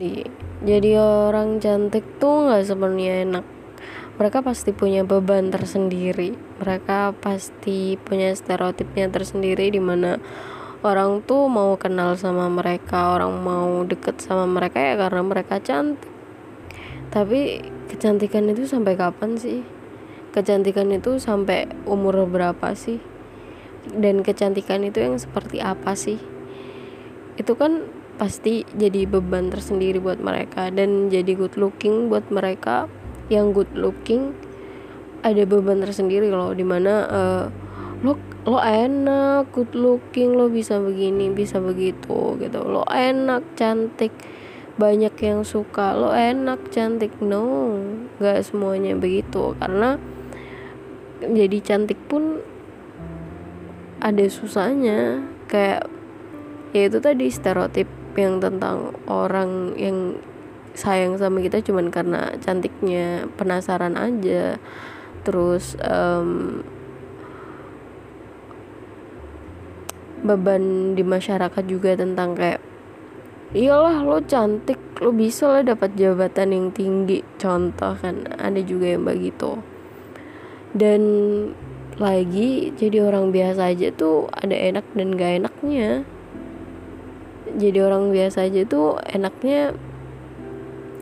Di, jadi orang cantik tuh nggak sepenuhnya enak. Mereka pasti punya beban tersendiri. Mereka pasti punya stereotipnya tersendiri di mana orang tuh mau kenal sama mereka orang mau deket sama mereka ya karena mereka cantik. Tapi kecantikan itu sampai kapan sih? Kecantikan itu sampai umur berapa sih? Dan kecantikan itu yang seperti apa sih? Itu kan pasti jadi beban tersendiri buat mereka dan jadi good looking buat mereka. Yang good looking ada beban tersendiri loh di mana uh, lo lo enak good looking lo bisa begini bisa begitu gitu. Lo enak cantik banyak yang suka lo enak cantik. No nggak semuanya begitu. Karena jadi cantik pun ada susahnya. Kayak ya itu tadi stereotip yang tentang orang yang sayang sama kita cuman karena cantiknya penasaran aja. Terus um, beban di masyarakat juga tentang kayak iyalah lo cantik lo bisa lah dapat jabatan yang tinggi. Contoh kan ada juga yang begitu. Dan lagi jadi orang biasa aja tuh ada enak dan gak enaknya jadi orang biasa aja tuh enaknya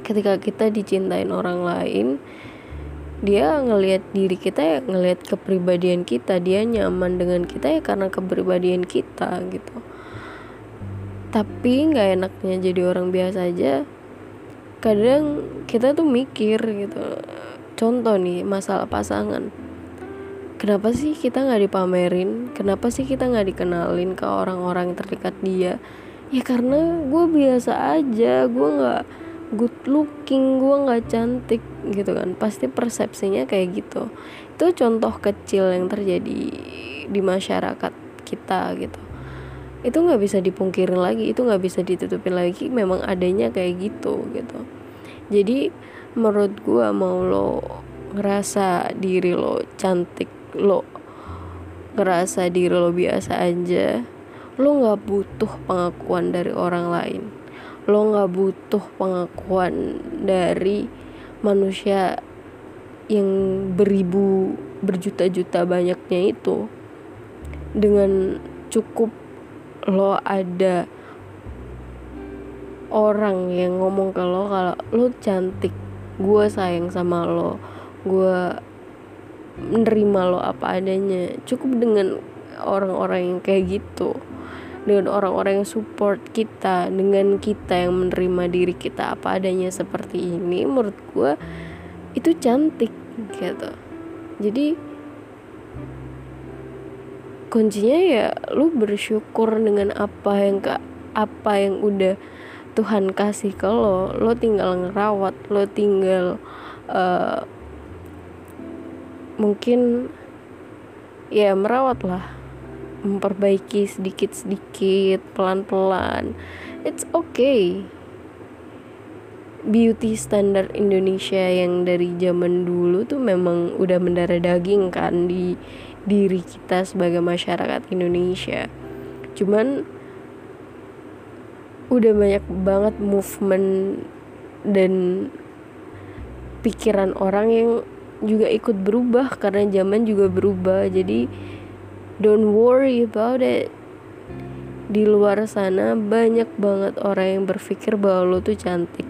ketika kita dicintain orang lain dia ngelihat diri kita ya ngelihat kepribadian kita dia nyaman dengan kita ya karena kepribadian kita gitu. Tapi nggak enaknya jadi orang biasa aja kadang kita tuh mikir gitu. Contoh nih masalah pasangan. Kenapa sih kita nggak dipamerin? Kenapa sih kita nggak dikenalin ke orang-orang terdekat dia ya karena gue biasa aja gue nggak good looking gue nggak cantik gitu kan. Pasti persepsinya kayak gitu. Itu contoh kecil yang terjadi di masyarakat kita gitu. Itu nggak bisa dipungkirin lagi itu nggak bisa ditutupin lagi memang adanya kayak gitu gitu. Jadi menurut gue mau lo ngerasa diri lo cantik lo ngerasa diri lo biasa aja lo nggak butuh pengakuan dari orang lain. Lo nggak butuh pengakuan dari manusia yang beribu berjuta-juta banyaknya itu. Dengan cukup lo ada orang yang ngomong ke lo kalau lo cantik gue sayang sama lo gue menerima lo apa adanya. Cukup dengan orang-orang yang kayak gitu dengan orang-orang yang support kita dengan kita yang menerima diri kita apa adanya seperti ini menurut gue itu cantik gitu. Jadi kuncinya ya lu bersyukur dengan apa yang ke apa yang udah Tuhan kasih ke lo. Lo tinggal ngerawat lo tinggal uh, mungkin ya merawat lah memperbaiki sedikit-sedikit pelan-pelan. It's okay. Beauty standar Indonesia yang dari zaman dulu tuh memang udah mendarah daging kan di diri kita sebagai masyarakat Indonesia. Cuman udah banyak banget movement dan pikiran orang yang juga ikut berubah karena zaman juga berubah. Jadi don't worry about it. Di luar sana banyak banget orang yang berpikir bahwa lo tuh cantik.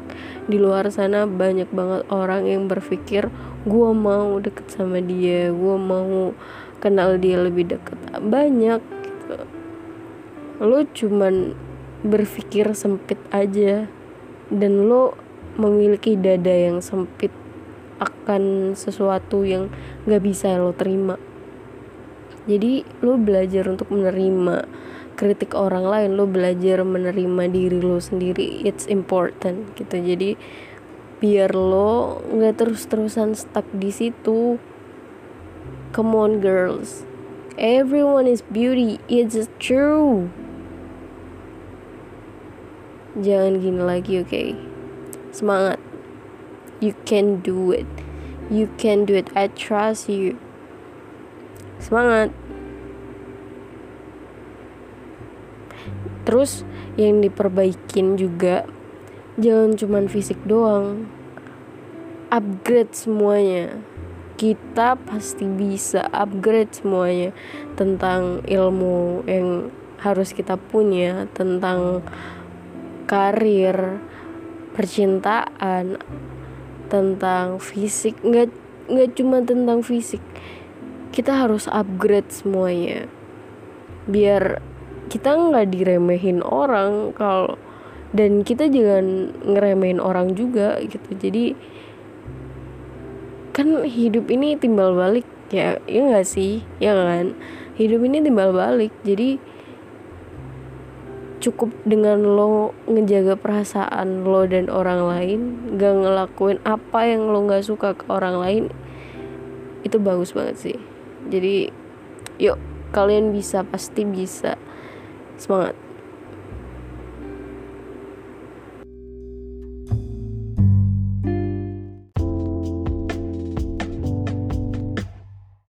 Di luar sana banyak banget orang yang berpikir gue mau deket sama dia gue mau kenal dia lebih deket. Banyak gitu. Lo cuman berpikir sempit aja dan lo memiliki dada yang sempit akan sesuatu yang gak bisa lo terima jadi lo belajar untuk menerima kritik orang lain lo belajar menerima diri lo sendiri it's important gitu. Jadi biar lo nggak terus-terusan stuck di situ come on girls. Everyone is beauty it's true. Jangan gini lagi oke? Okay? semangat. You can do it. You can do it. I trust you semangat. Terus yang diperbaikin juga jangan cuman fisik doang. Upgrade semuanya. Kita pasti bisa upgrade semuanya. Tentang ilmu yang harus kita punya tentang karir percintaan tentang fisik. Nggak nggak cuma tentang fisik kita harus upgrade semuanya. Biar kita nggak diremehin orang kalau dan kita jangan ngeremehin orang juga gitu. Jadi kan hidup ini timbal balik ya ya nggak sih? Ya kan? Hidup ini timbal balik jadi cukup dengan lo ngejaga perasaan lo dan orang lain gak ngelakuin apa yang lo nggak suka ke orang lain itu bagus banget sih jadi yuk kalian bisa pasti bisa. Semangat